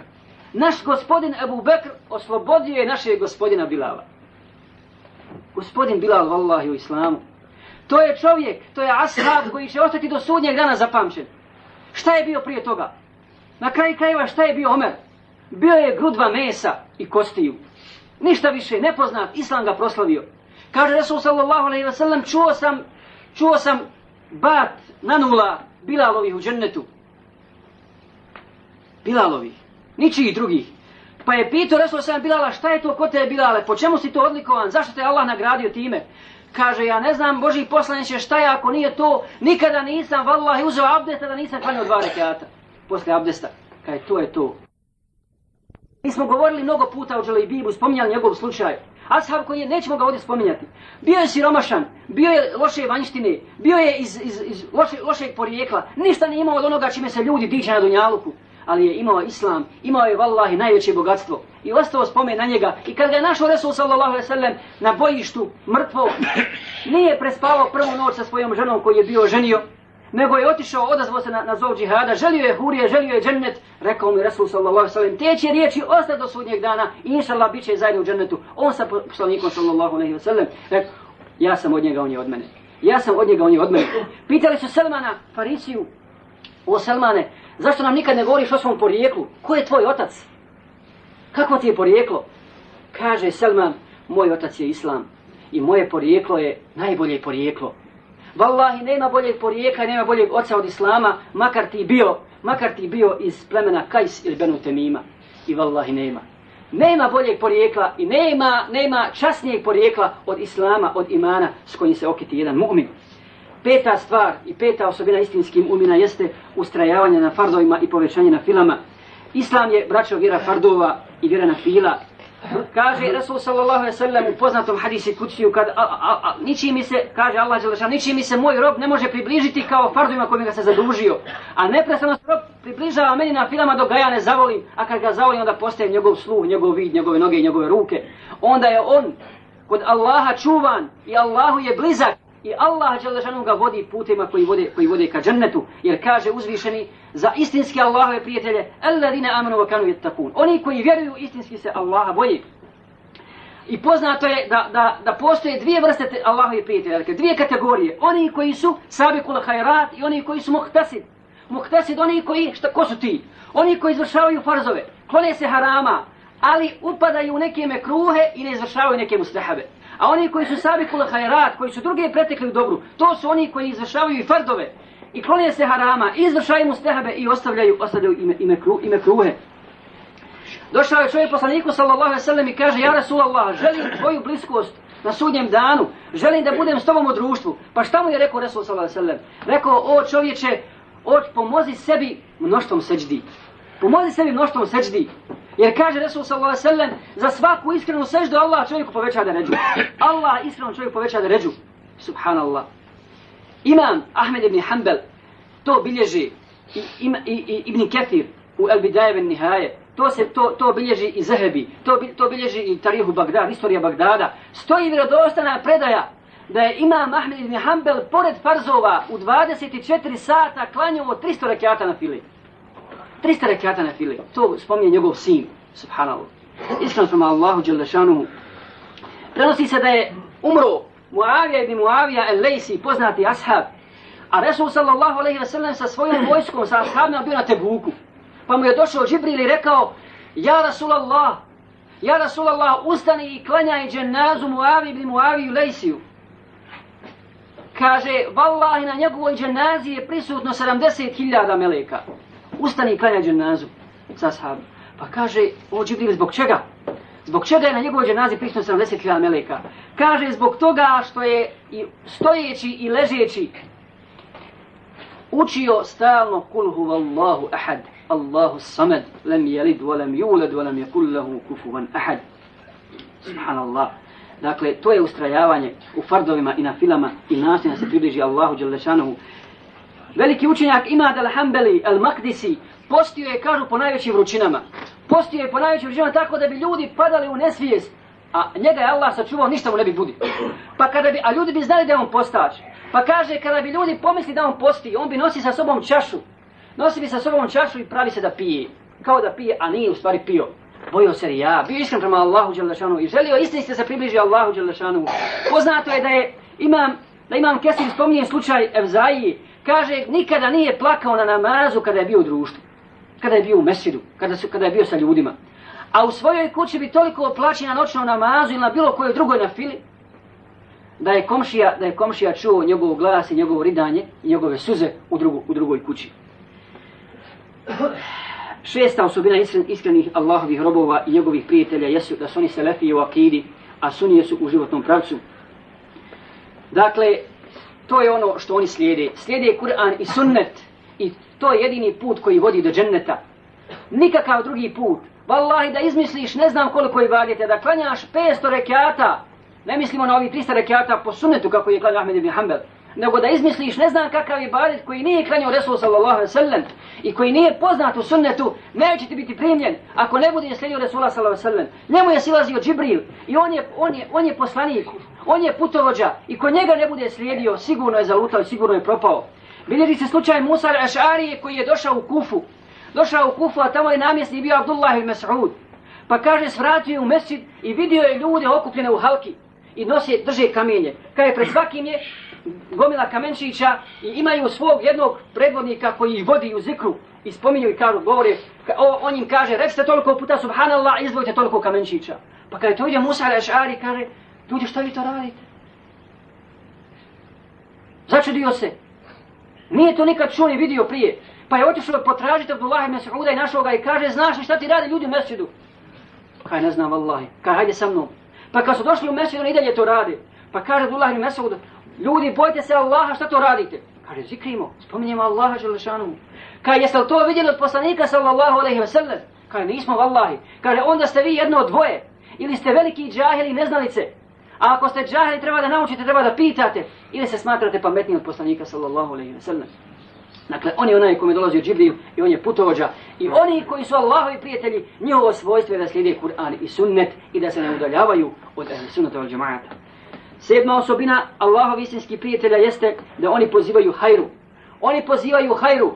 A: naš gospodin Ebu Bekr oslobodio je našeg gospodina Bilala. Gospodin Bilal, vallahi, u islamu. To je čovjek, to je ashab koji će ostati do sudnjeg dana zapamćen. Šta je bio prije toga? Na kraju krajeva šta je bio Omer? Bio je grudva mesa i kostiju. Ništa više, nepoznat, islam ga proslavio. Kaže Resul sallallahu alaihi wa sallam, čuo sam, čuo sam bat nanula Bilalovih u džennetu. Bilalovi, ničijih drugih. Pa je pitao Resul sallam Bilala, šta je to kod te Bilale, po čemu si to odlikovan, zašto te Allah nagradio time? Kaže, ja ne znam, Boži poslaniće, šta je ako nije to, nikada nisam, vallahi, uzeo abdesta da nisam klanio dva rekiata. Posle abdesta. Kaj, to je to. Mi smo govorili mnogo puta o Dželebibu, spominjali njegov slučaj. Ashab koji je, nećemo ga ovdje spominjati. Bio je siromašan, bio je loše vanjštine, bio je iz, iz, iz loše, lošeg porijekla. Ništa nije imao od onoga čime se ljudi diče na Dunjaluku. Ali je imao islam, imao je vallahi najveće bogatstvo. I ostao spomen na njega. I kad ga je našao Resul sallallahu alaihi sallam na bojištu, mrtvo, nije prespavao prvu noć sa svojom ženom koji je bio ženio, nego je otišao, odazvao se na, na zov džihada, želio je hurije, želio je džennet, rekao mi Resul sallallahu alaihi sallam, te će riječi ostati do sudnjeg dana i inša Allah bit će zajedno u džennetu. On sa poslanikom sallallahu alaihi sallam, rekao, ja sam od njega, on je od mene. Ja sam od njega, on je od mene. Pitali su Selmana, Farisiju, o Selmane, zašto nam nikad ne govoriš o svom porijeklu? Ko je tvoj otac? Kako ti je porijeklo? Kaže Selman, moj otac je Islam i moje porijeklo je najbolje porijeklo. Wallahi, nema boljeg porijeka, nema boljeg oca od Islama, makar ti bio, makar ti bio iz plemena Kajs ili Benu Temima. I wallahi, nema. Nema boljeg porijekla i nema, nema časnijeg porijekla od Islama, od imana s kojim se okiti jedan mu'min. Peta stvar i peta osobina istinskim umina jeste ustrajavanje na fardovima i povećanje na filama. Islam je, braćo, vjera fardova i vjera na fila, kaže Rasul sallallahu alejhi ve sellem u poznatom hadisu kutsiju kad a, a, a, niči mi se kaže Allah dželle niči mi se moj rob ne može približiti kao fardovima kojima ga se zadužio. A neprestano se rob približava meni na filama dok ga ja ne zavolim a kad ga zavolim onda postaje njegov sluh njegov vid njegove noge i njegove ruke. Onda je on kod Allaha čuvan i Allahu je blizak i Allah dželle ga vodi putima koji vode koji vode ka džennetu. Jer kaže uzvišeni za istinski Allahove prijatelje alladine amanu wa kanu yattaqun. Oni koji vjeruju istinski se Allaha boje i poznato je da, da, da postoje dvije vrste Allahove prijatelja dakle dvije kategorije. Oni koji su sabikul hajrat i oni koji su muhtasid. Muhtasid oni koji šta ko su ti? Oni koji izvršavaju farzove klone se harama ali upadaju u neke mekruhe i ne izvršavaju neke mustahabe. A oni koji su sabi kula hajrat, koji su druge pretekli u dobru, to su oni koji izvršavaju i fardove. i klonije se harama, izvršaju mu stehabe i ostavljaju, ostavljaju ime, ime, kru, ime kruhe. Došao je čovjek poslaniku sallallahu alejhi ve sellem i kaže: "Ja Rasulallah, želim tvoju bliskost na sudnjem danu. Želim da budem s tobom u društvu." Pa šta mu je rekao Resul sallallahu alejhi ve sellem? Rekao: "O čovječe, od pomozi sebi mnoštvom sećdi. Pomozi sebi mnoštvom sećdi. Jer kaže Resul sallallahu alejhi ve sellem za svaku iskrenu seždu Allah čovjeku poveća da ređu. Allah iskreno čovjeku poveća da ređu. Subhanallah. Imam Ahmed ibn Hanbal to bilježi i, i, i, Ibn Kathir u El Bidaje ben Nihaje. To se to to bilježi i Zehebi, To to bilježi i Tarihu Bagdad, istorija Bagdada. Stoji vjerodostana predaja da je Imam Ahmed ibn Hanbal pored farzova u 24 sata klanjao 300 rekata na fili. 300 rekata na file. To spominje njegov sin, subhanallah. Islam prema Allahu Đelešanuhu. Prenosi se da je umro Muavija ibn Muavija el-Lejsi, poznati ashab. A Resul sallallahu alaihi ve sellem sa svojom vojskom, sa ashabima bio na Tebuku. Pa mu je došao Džibril i rekao, Ja Rasulallah, Ja Rasulallah, ustani i klanjaj dženazu Muavi ibn Muaviju Lejsiju. Kaže, vallahi na njegovoj dženazi je prisutno 70.000 meleka. Ustani i klanjaj dženazu sa sahabom. Pa kaže, o Džibril, zbog čega? Zbog čega je na njegovoj dženazi prisutno 70.000 meleka? Kaže, zbog toga što je i stojeći i ležeći učio stalno kul huvallahu ahad, Allahu samad, lem jelid, volem julad, volem yakul lahu kufuvan ahad. Subhanallah. Dakle, to je ustrajavanje u fardovima i na filama i nastavno se približi Allahu Đalešanohu. Veliki učenjak Imad al-Hambeli, al-Makdisi, postio je, kažu, po najvećim vrućinama. Postio je po najvećim vrućinama tako da bi ljudi padali u nesvijest. A njega je Allah sačuvao, ništa mu ne bi budi. Pa kada bi, a ljudi bi znali da je on postač. Pa kaže, kada bi ljudi pomisli da on posti, on bi nosi sa sobom čašu. Nosi bi sa sobom čašu i pravi se da pije. Kao da pije, a nije u stvari pio. Bojio se ja, bio iskren prema Allahu Đelešanu i želio istinski se približi Allahu Đelešanu. Poznato je da je imam, da imam Kesir spominje slučaj Evzaji, kaže nikada nije plakao na namazu kada je bio u društvu. Kada je bio u mesidu, kada, su, kada je bio sa ljudima. A u svojoj kući bi toliko plaći na noćnom namazu ili na bilo kojoj drugoj na fili, da je komšija, da je komšija čuo njegov glas i njegovo ridanje i njegove suze u, drugu, u drugoj kući. Šesta osobina iskren, iskrenih Allahovih robova i njegovih prijatelja jesu da su oni selefiji u akidi, a sunije su u životnom pravcu. Dakle, to je ono što oni slijede. Slijede Kur'an i sunnet i to je jedini put koji vodi do dženneta. Nikakav drugi put. Wallahi da izmisliš ne znam koliko ibadete, da klanjaš 500 rekiata, ne mislimo na ovi 300 rekiata po sunnetu kako je klanjao Ahmed ibn Hanbel, nego da izmisliš ne znam kakav ibadet koji nije klanjao Resul sallallahu alaihi sallam i koji nije poznat u sunnetu, neće ti biti primljen ako ne bude slijedio Resula sallallahu alaihi sallam. Njemu je silazio Džibril i on je, on, je, on je poslanik, on je putovođa i ko njega ne bude slijedio, sigurno je zalutao, sigurno je propao. Bilježi se slučaj Musa al-Ašarije koji je došao u Kufu, došao u Kufu, a tamo je namjesni bio Abdullah il Mas'ud. Pa kaže, svratio u mesjid i vidio je ljude okupljene u halki i nose, drže kamenje. Kaže, pred svakim je gomila kamenčića i imaju svog jednog predvodnika koji ih vodi u zikru i spominju i kažu, govore, o, on im kaže, recite toliko puta, subhanallah, izdvojite toliko kamenčića. Pa kada to ide Musa al-Ašari, kaže, ljudi, što vi to radite? Začudio se. Nije to nikad čuo ni vidio prije. Pa je otišao potražiti Abdullah ibn Sa'uda i našao ga i kaže, znaš li šta ti radi ljudi u mesjidu? Pa Kaj ne znam, vallahi. Kaj, hajde sa mnom. Pa kad su došli u mesjidu, on i dalje to radi. Pa kaže Abdullah ibn Sa'uda, ljudi, bojte se Allaha, šta to radite? Kaže, zikrimo, spominjemo Allaha želešanu. Kaže, jeste li to vidjeli od poslanika sallallahu alaihi wasallam? Kaže, nismo, vallahi. Kaže, onda ste vi jedno od dvoje. Ili ste veliki džahili neznalice. A ako ste džahili, treba da naučite, treba da pitate. Ili se smatrate pametni od poslanika sallallahu alaihi wasallam. Dakle, on je onaj kome dolazi u Džibriju i on je putovođa. I oni koji su Allahovi prijatelji, njihovo svojstvo je da slijede Kur'an i sunnet i da se ne udaljavaju od ehli sunnata od džemata. Sedma osobina Allahov istinskih prijatelja jeste da oni pozivaju hajru. Oni pozivaju hajru.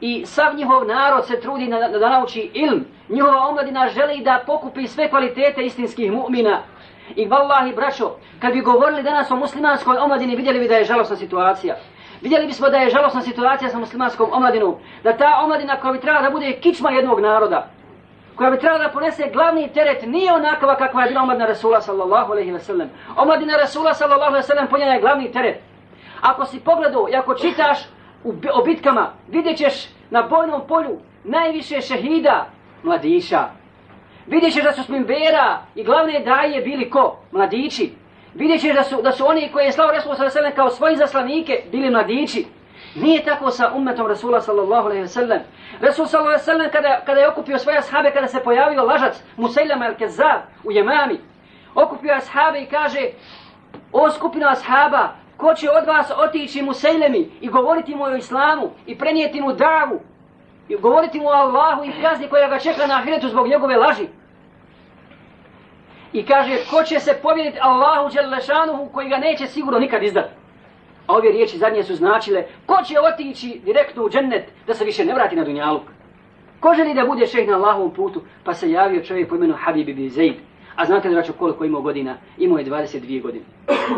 A: I sav njihov narod se trudi na, da, da nauči ilm. Njihova omladina želi da pokupi sve kvalitete istinskih mu'mina. I vallahi, braćo, kad bi govorili danas o muslimanskoj omladini, vidjeli bi da je žalostna situacija. Vidjeli bismo da je žalostna situacija sa muslimanskom omladinom, da ta omladina koja bi trebala da bude kičma jednog naroda, koja bi trebala da ponese glavni teret, nije onakva kakva je bila omladina Rasula sallallahu alaihi wa sallam. Omladina Rasula sallallahu alaihi wa sallam ponjena je glavni teret. Ako si pogledao i ako čitaš u bitkama, vidjet ćeš na bojnom polju najviše šehida mladića. Vidjet ćeš da su smimbera i glavne daje bili ko? Mladići. Vidjet ćeš da su, da su oni koji je slao Rasul sallallahu kao svoji zaslanike bili mladići. Nije tako sa ummetom Rasula sallallahu alaihi wa sallam. Rasul sallallahu alaihi wa sallam kada, kada je okupio svoje ashabe, kada se pojavio lažac Musailama al-Kazab u Jemami, okupio ashabe i kaže o skupina ashaba, ko će od vas otići Musailemi i govoriti mu o islamu i prenijeti mu davu i govoriti mu o Allahu i kazni koja ga čeka na ahiretu zbog njegove laži. I kaže, ko će se povjeriti Allahu Đelešanuhu koji ga neće sigurno nikad izdati. A ove riječi zadnje su značile, ko će otići direktno u džennet da se više ne vrati na dunjaluk. Ko želi da bude šeh na Allahovom putu, pa se javio čovjek po imenu Habib ibn Zaid. A znate li raču koliko imao godina? Imao je 22 godine.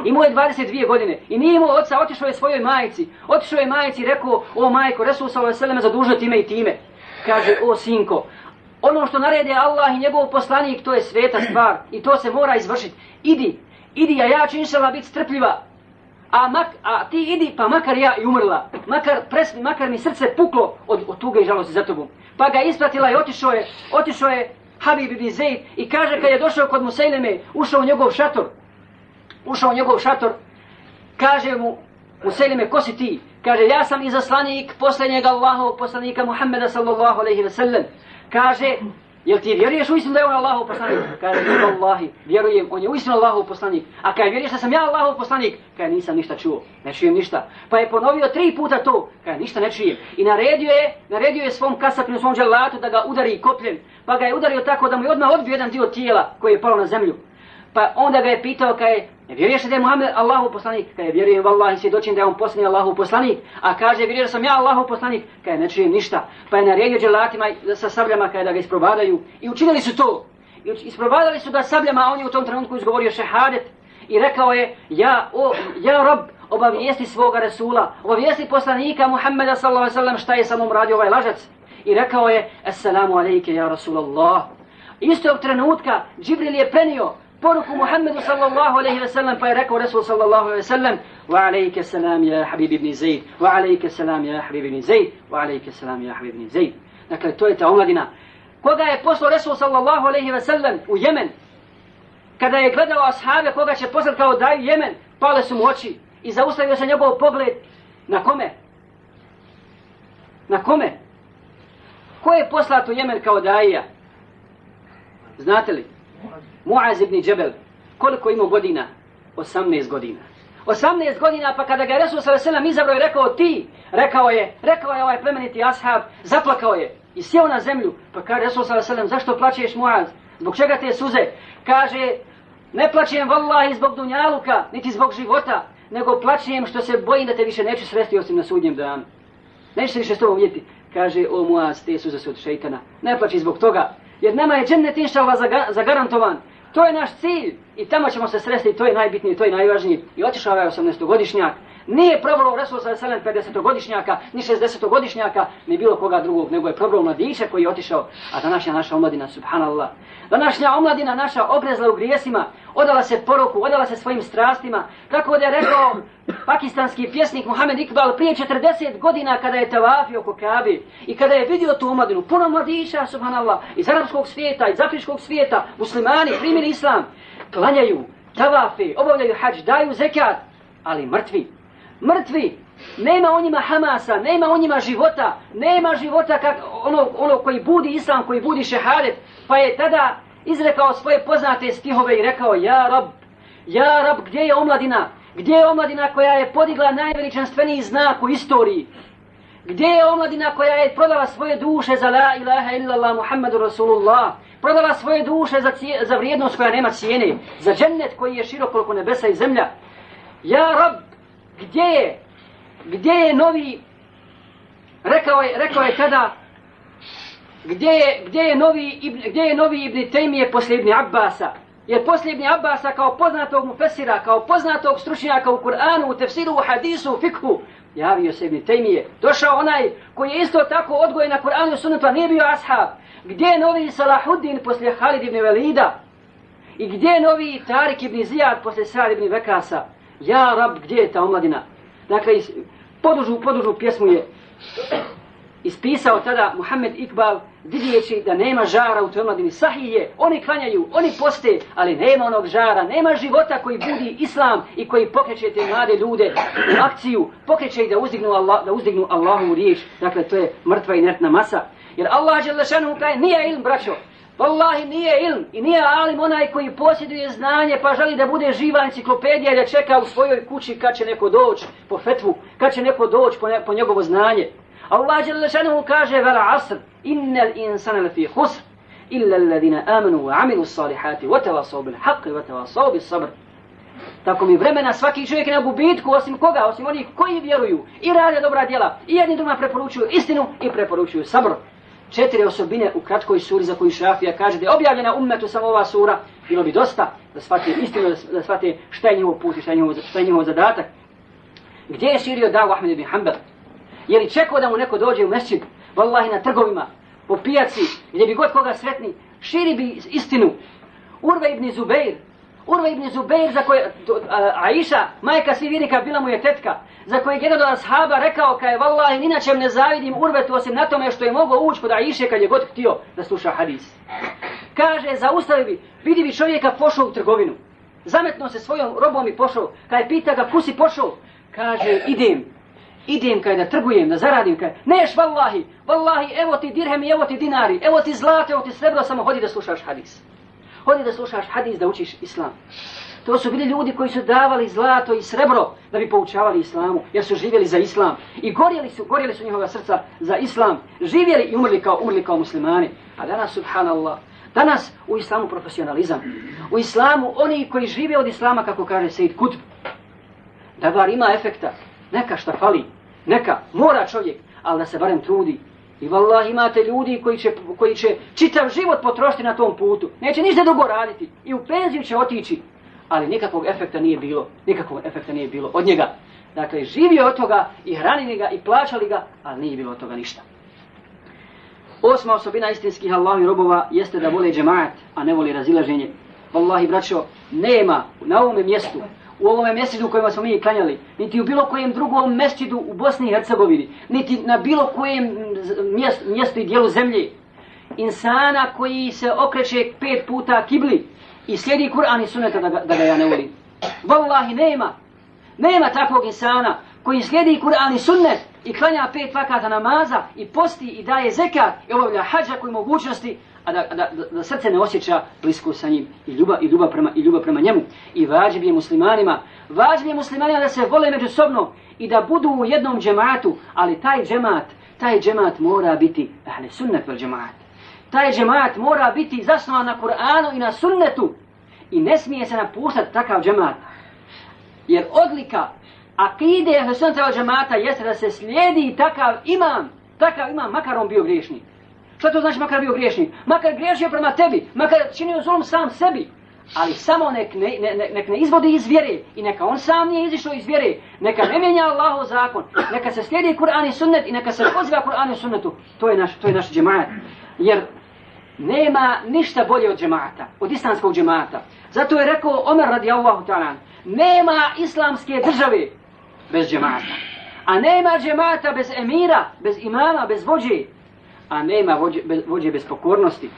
A: Imao je 22 godine i nije imao oca, otišao je svojoj majici. Otišao je majici i rekao, o majko, Resul sallallahu alejhi ve zadužio time i time. Kaže, o sinko, ono što naredi Allah i njegov poslanik, to je sveta stvar i to se mora izvršiti. Idi, idi, a ja ću inšala biti strpljiva. A, mak, a ti idi, pa makar ja i umrla. Makar, pres, makar mi srce puklo od, od tuge i žalosti za tobom. Pa ga ispratila i otišao je, otišao je Habib ibn Zaid i kaže kad je došao kod Musejleme, ušao u njegov šator, ušao u njegov šator, kaže mu Musejleme, ko si ti? Kaže, ja sam izaslanik posljednjeg Allahov poslanika Muhammeda sallallahu alaihi ve sellem. Kaže, jel ti vjeruješ u istinu da je on Allahov poslanik? Kaže, ne Allahi, vjerujem, on je u istinu Allahov poslanik. A kaj vjeruješ da sam ja Allahov poslanik? Kaže, nisam ništa čuo, ne čujem ništa. Pa je ponovio tri puta to, kaže, ništa ne čujem. I naredio je, naredio je svom kasapinu, svom dželatu da ga udari kopljem. Pa ga je udario tako da mu je odmah odbio jedan dio tijela koji je palo na zemlju. Pa onda ga je pitao kaj ne vjeruješ da je Muhammed Allahu poslanik? Kaj je vjerujem vallahi svjedočim da je on posljednji Allahu poslanik. A kaže vjerujem da sam ja Allahu poslanik? Kaj ne čujem ništa. Pa je naredio dželatima sa sabljama kaj da ga isprobadaju. I učinili su to. I isprobadali su ga sabljama, a on je u tom trenutku izgovorio šehadet. I rekao je, ja, o, ja rob, obavijesti svoga Resula, obavijesti poslanika Muhammeda sallallahu alaihi sallam šta je sa mnom radio ovaj lažac. I rekao je, assalamu alaike ja Rasulallah. Istog trenutka Džibril je prenio poruku Muhammedu sallallahu alaihi ve sellem, pa je rekao Resul sallallahu alaihi ve sellem, wa alaike salam ja Habib ibn Zaid, wa alaike salam ja Habib ibn Zaid, wa alaike salam ja Habib ibn Zaid. Dakle, to je ta omladina. Koga je poslao Resul sallallahu alaihi ve sellem u Jemen, kada je gledao ashabe koga će poslati kao daju Jemen, pale su mu oči i zaustavio se njegov pogled na kome? Na kome? Ko je poslat u Jemen kao daija? Znate li? Muaz ibn Džebel. Koliko ima godina? 18 godina. 18 godina, pa kada ga Resul s.a.v. izabrao i rekao ti, rekao je, rekao je ovaj plemeniti ashab, zaplakao je i sjeo na zemlju. Pa kaže Resul s.a.v. zašto plaćeš Muaz? Zbog čega te suze? Kaže, ne plaćem vallahi zbog dunjaluka, niti zbog života, nego plaćem što se bojim da te više neću sresti osim na sudnjem danu. Neću se više s tobom vidjeti. Kaže, o Muaz, te suze su od šeitana. Ne plaći zbog toga, jer nama je džennet inša Allah zagarantovan. To je naš cilj i tamo ćemo se sresti, to je najbitnije, to je najvažnije. I otišao je 18-godišnjak. Nije probalo Resul sa 50-godišnjaka, ni 60-godišnjaka, ni bilo koga drugog, nego je probalo mladića koji je otišao, a današnja naša omladina, subhanallah. Današnja omladina naša obrezla u grijesima, odala se poruku, odala se svojim strastima, kako da je rekao pakistanski pjesnik Mohamed Iqbal prije 40 godina kada je tavafio oko Kabe i kada je vidio tu omladinu, puno mladića, subhanallah, iz arapskog svijeta, iz afričkog svijeta, muslimani, primili islam, klanjaju, tavafe, obavljaju hađ, daju zekat, ali mrtvi, mrtvi, nema u njima hamasa, nema u njima života, nema života kak ono, ono koji budi islam, koji budi šehadet, pa je tada izrekao svoje poznate stihove i rekao, ja rab, ja rab, gdje je omladina? Gdje je omladina koja je podigla najveličanstveniji znak u istoriji? Gdje je omladina koja je prodala svoje duše za la ilaha illallah Muhammadu Rasulullah? Prodala svoje duše za, cije, za vrijednost koja nema cijene, za džennet koji je širok koliko nebesa i zemlja. Ja rab, gdje je? Gdje je novi? Rekao je, rekao je tada, gdje je, gdje je novi, gdje je novi Ibn Taymije poslije Ibn Abbasa? Jer poslije Ibn Abbasa kao poznatog mufesira, kao poznatog stručnjaka u Kur'anu, u tefsiru, u hadisu, u fikhu, javio se Ibn Taymije. Došao onaj koji je isto tako odgojen na Kur'anu i a nije bio ashab. Gdje je novi Salahuddin poslije Halid ibn Velida? I gdje je novi Tarik ibn Zijad poslije Sa'ad ibn Vekasa? Ja, rab, gdje je ta omladina? Dakle, Podužu, podužu pjesmu je ispisao tada Muhammed Iqbal vidjeći da nema žara u toj omladini. Sahi je, oni klanjaju, oni poste, ali nema onog žara, nema života koji budi islam i koji pokreće te mlade ljude u akciju, pokreće ih da uzdignu, Allah, da uzdignu Allahu riječ. Dakle, to je mrtva inertna masa. Jer Allah je lešanu kaj nije ilm, braćo. Wallahi nije ilm i nije alim onaj koji posjeduje znanje pa želi da bude živa enciklopedija i da čeka u svojoj kući kad će neko doći po fetvu, kad će neko doći po, ne, po njegovo znanje. Allah je lešanu kaže vel asr, innel insana fi husr, illa alladhina amanu wa amilu salihati wa tawasaw bil haqqi wa tawasaw bis sabr. Tako mi vremena svaki čovjek na gubitku osim koga, osim onih koji vjeruju i rade dobra djela i jedni drugima preporučuju istinu i preporučuju sabr četiri osobine u kratkoj suri za koju Šafija kaže da je objavljena ummetu samo ova sura, bilo bi dosta da shvate istinu, da shvate šta je njihov put i šta je njihov, šta je njihov zadatak. Gdje je širio davu Ahmed ibn Hanbal? Je li čekao da mu neko dođe u mesčid, vallahi na trgovima, po pijaci, gdje bi god koga sretni, širi bi istinu. Urve ibn Zubeir, Urve ibn Zubeir za koje, Aisha, majka svi vjernika, bila mu je tetka, za koje jedan od ashaba rekao kaj, vallahi, inače ne zavidim Urvetu osim na tome što je mogao ući kod Aisha kad je god htio da sluša hadis. Kaže, zaustavi bi, vidi bi čovjeka pošao u trgovinu. Zametno se svojom robom i pošao. Kaj pita ga, kusi pošao? Kaže, idem. Idem kaj da trgujem, da zaradim kaj. Neš, vallahi, vallahi, evo ti dirhemi, evo ti dinari, evo ti zlate, evo ti srebro, samo hodi da slušaš hadis. Hodi da slušaš hadis, da učiš islam. To su bili ljudi koji su davali zlato i srebro da bi poučavali islamu, jer su živjeli za islam. I gorjeli su, gorjeli su njihova srca za islam. Živjeli i umrli kao, umrli kao muslimani. A danas, subhanallah, danas u islamu profesionalizam. U islamu oni koji žive od islama, kako kaže Sejid Kutb, da bar ima efekta, neka šta fali, neka, mora čovjek, ali da se barem trudi, I vallahi imate ljudi koji će, koji će čitav život potrošiti na tom putu. Neće ništa dugo raditi. I u penziju će otići. Ali nikakvog efekta nije bilo. Nikakvog efekta nije bilo od njega. Dakle, živio od toga i hranili ga i plaćali ga, ali nije bilo od toga ništa. Osma osobina istinskih Allahi robova jeste da vole džemaat, a ne vole razilaženje. Wallahi, braćo, nema na ovome mjestu u ovome mjesečidu u kojima smo mi klanjali, niti u bilo kojem drugom mjesečidu u Bosni i Hercegovini, niti na bilo kojem mjestu, mjestu i dijelu zemlje, insana koji se okreće pet puta kibli i slijedi Kur'an i suneta da ga, da ga ja ne volim. Wallahi nema. Nema takvog insana koji slijedi Kur'an i sunnet i klanja pet vakata namaza i posti i daje zekat i obavlja hađa koji mogućnosti, a da, da, da, srce ne osjeća blisko sa njim i ljubav, i ljubav, prema, i ljubav prema njemu. I vađib je muslimanima, vađib je muslimanima da se vole međusobno i da budu u jednom džematu, ali taj džemat, taj džemat mora biti ahle sunnet vel džemat. Taj džemat mora biti zasnovan na Kur'anu i na sunnetu i ne smije se napuštati takav džemat. Jer odlika akide ahle sunnet vel džemata jeste da se slijedi takav imam, takav imam, makar on bio griješnik. Šta to znači makar bio griješnik? Makar griješio prema tebi, makar činio zulum sam sebi. Ali samo nek ne, ne, ne, nek ne izvodi iz vjere i neka on sam nije izišao iz vjere. Neka ne mijenja Allahov zakon. Neka se slijedi Kur'an i sunnet i neka se poziva Kur'an i sunnetu. To je naš, to je naš džemaat. Jer nema ništa bolje od džemaata, od islamskog džemaata. Zato je rekao Omer radijallahu ta'ala, nema islamske države bez džemaata. A nema džemaata bez emira, bez imama, bez vođe a nema vođe, bez, vođe bez pokornosti.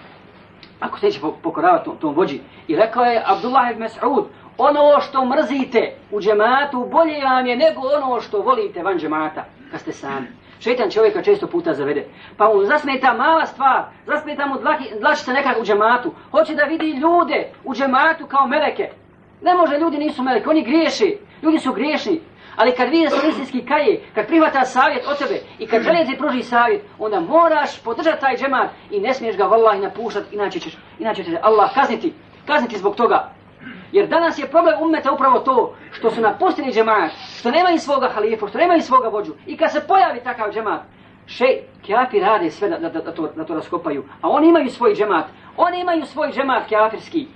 A: Ako se neće pokoravati tom, tom vođi. I rekao je Abdullah ibn Mas'ud, ono što mrzite u džematu bolje vam je nego ono što volite van džemata, kad ste sami. Šetan čovjeka često puta zavede. Pa mu zasmeta mala stvar, zasmeta mu dlaki, dlačica nekak u džematu. Hoće da vidi ljude u džematu kao meleke. Ne može, ljudi nisu meleke, oni griješi. Ljudi su griješni. Ali kad vidi da se istinski kaje, kad prihvata savjet od tebe i kad želje ti pruži savjet, onda moraš podržati taj džemat i ne smiješ ga vallahi napuštati, inače ćeš, inače će Allah kazniti, kazniti zbog toga. Jer danas je problem ummeta upravo to što su napustili džemat, što nemaju svoga halifa, što nemaju svoga vođu. I kad se pojavi takav džemat, še, kjafi rade sve da, da, da, da, to, da to raskopaju. A oni imaju svoj džemat, oni imaju svoj džemat kjafirski.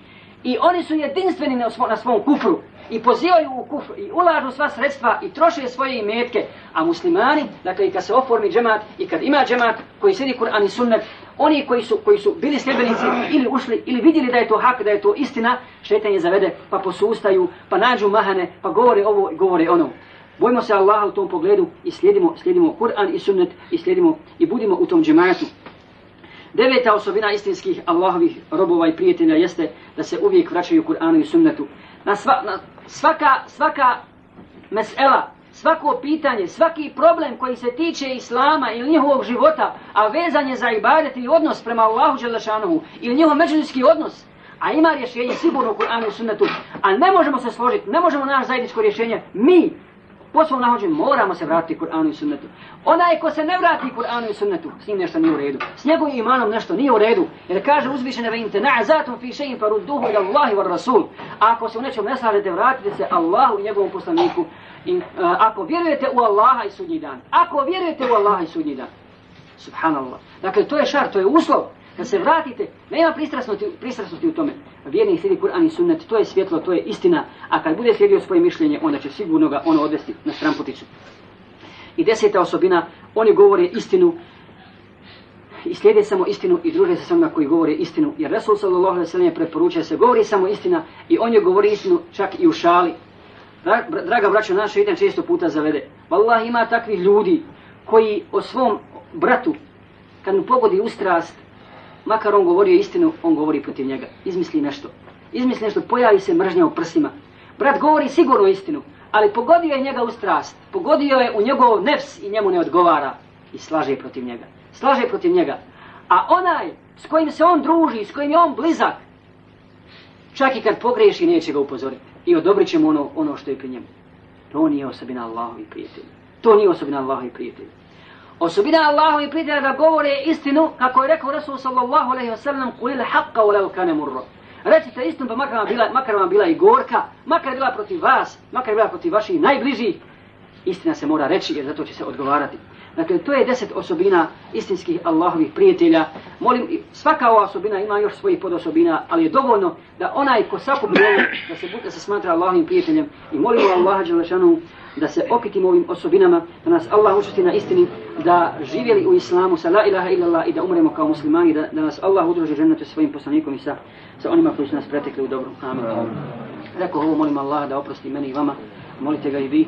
A: I oni su jedinstveni na, svom, na svom kufru i pozivaju u kufru i ulažu sva sredstva i troše svoje imetke, a muslimani, dakle i kad se oformi džemat i kad ima džemat koji sedi Kur'an i sunnet, oni koji su, koji su bili sljedbenici ili ušli ili vidjeli da je to hak, da je to istina, šetan je zavede pa posustaju, pa nađu mahane, pa govore ovo i govore ono. Bojimo se Allaha u tom pogledu i slijedimo, slijedimo Kur'an i sunnet i slijedimo i budimo u tom džematu. Deveta osobina istinskih Allahovih robova i prijatelja jeste da se uvijek vraćaju Kur'anu i sunnetu. Na, sva, na svaka, svaka mesela, svako pitanje, svaki problem koji se tiče Islama ili njihovog života, a vezan je za ibadet i odnos prema Allahu Đelešanohu ili njihov međuljski odnos, a ima rješenje sigurno u Kur'anu i sunnetu, a ne možemo se složiti, ne možemo naš zajedničko rješenje, mi, po svom nahođenju, moramo se vratiti Kur'anu i sunnetu. Onaj ko se ne vrati Kur'anu i sunnetu, s njim nešto nije u redu. S njegovim imanom nešto nije u redu. Jer kaže uzvišene ve inte na'zatum fi shay'in farudduhu ila Allahi war Rasul. Ako se u nečem ne slažete, vratite se Allahu i njegovom poslaniku. I, uh, ako vjerujete u Allaha i sudnji dan. Ako vjerujete u Allaha i sudnji dan. Subhanallah. Dakle, to je šar, to je uslov da se vratite, nema pristrasnosti, pristrasnosti u tome. Vjerni slijedi Kur'an i sunnet, to je svjetlo, to je istina, a kad bude slijedio svoje mišljenje, onda će sigurno ga ono odvesti na stramputicu. I deseta osobina, oni govore istinu, i slijede samo istinu i druže se sa onima koji govore istinu. Jer Resul sallallahu alaihi sallam preporučuje se, govori samo istina i on je govori istinu čak i u šali. Draga braćo, naša idem često puta zavede. Wallah ima takvih ljudi koji o svom bratu, kad mu pogodi ustrast, makar on govorio istinu, on govori protiv njega. Izmisli nešto. Izmisli nešto, pojavi se mržnja u prsima. Brat govori sigurno istinu, ali pogodio je njega u strast. Pogodio je u njegov nefs i njemu ne odgovara. I slaže protiv njega. Slaže protiv njega. A onaj s kojim se on druži, s kojim je on blizak, čak i kad pogreši, neće ga upozoriti. I odobrit će mu ono, ono što je pri njemu. To nije osobina Allahovi prijatelji. To nije osobina Allahovi prijatelji. Osobina Allahu i prijatelja da govore istinu, kako je rekao Rasul sallallahu alaihi wa sallam, kulil haqqa u levu kane murro. Recite istinu, pa makar vam, bila, makar vam bila i gorka, makar bila protiv vas, makar bila protiv vaših najbližih, istina se mora reći, jer zato će se odgovarati. Dakle, to je deset osobina istinskih Allahovih prijatelja. Molim, svaka ova osobina ima još svojih podosobina, ali je dovoljno da onaj ko sakupi da se, da se smatra Allahovim prijateljem i molimo Allaha Đelešanu da se okitimo ovim osobinama, da nas Allah učusti na istini, da živjeli u islamu sa la ilaha illallah i da umremo kao muslimani, da, da nas Allah udruži ženete svojim poslanikom i sa, sa onima koji su nas pretekli u dobru. Amin. Rekao ovo, molim Allah da oprosti meni i vama, molite ga i vi.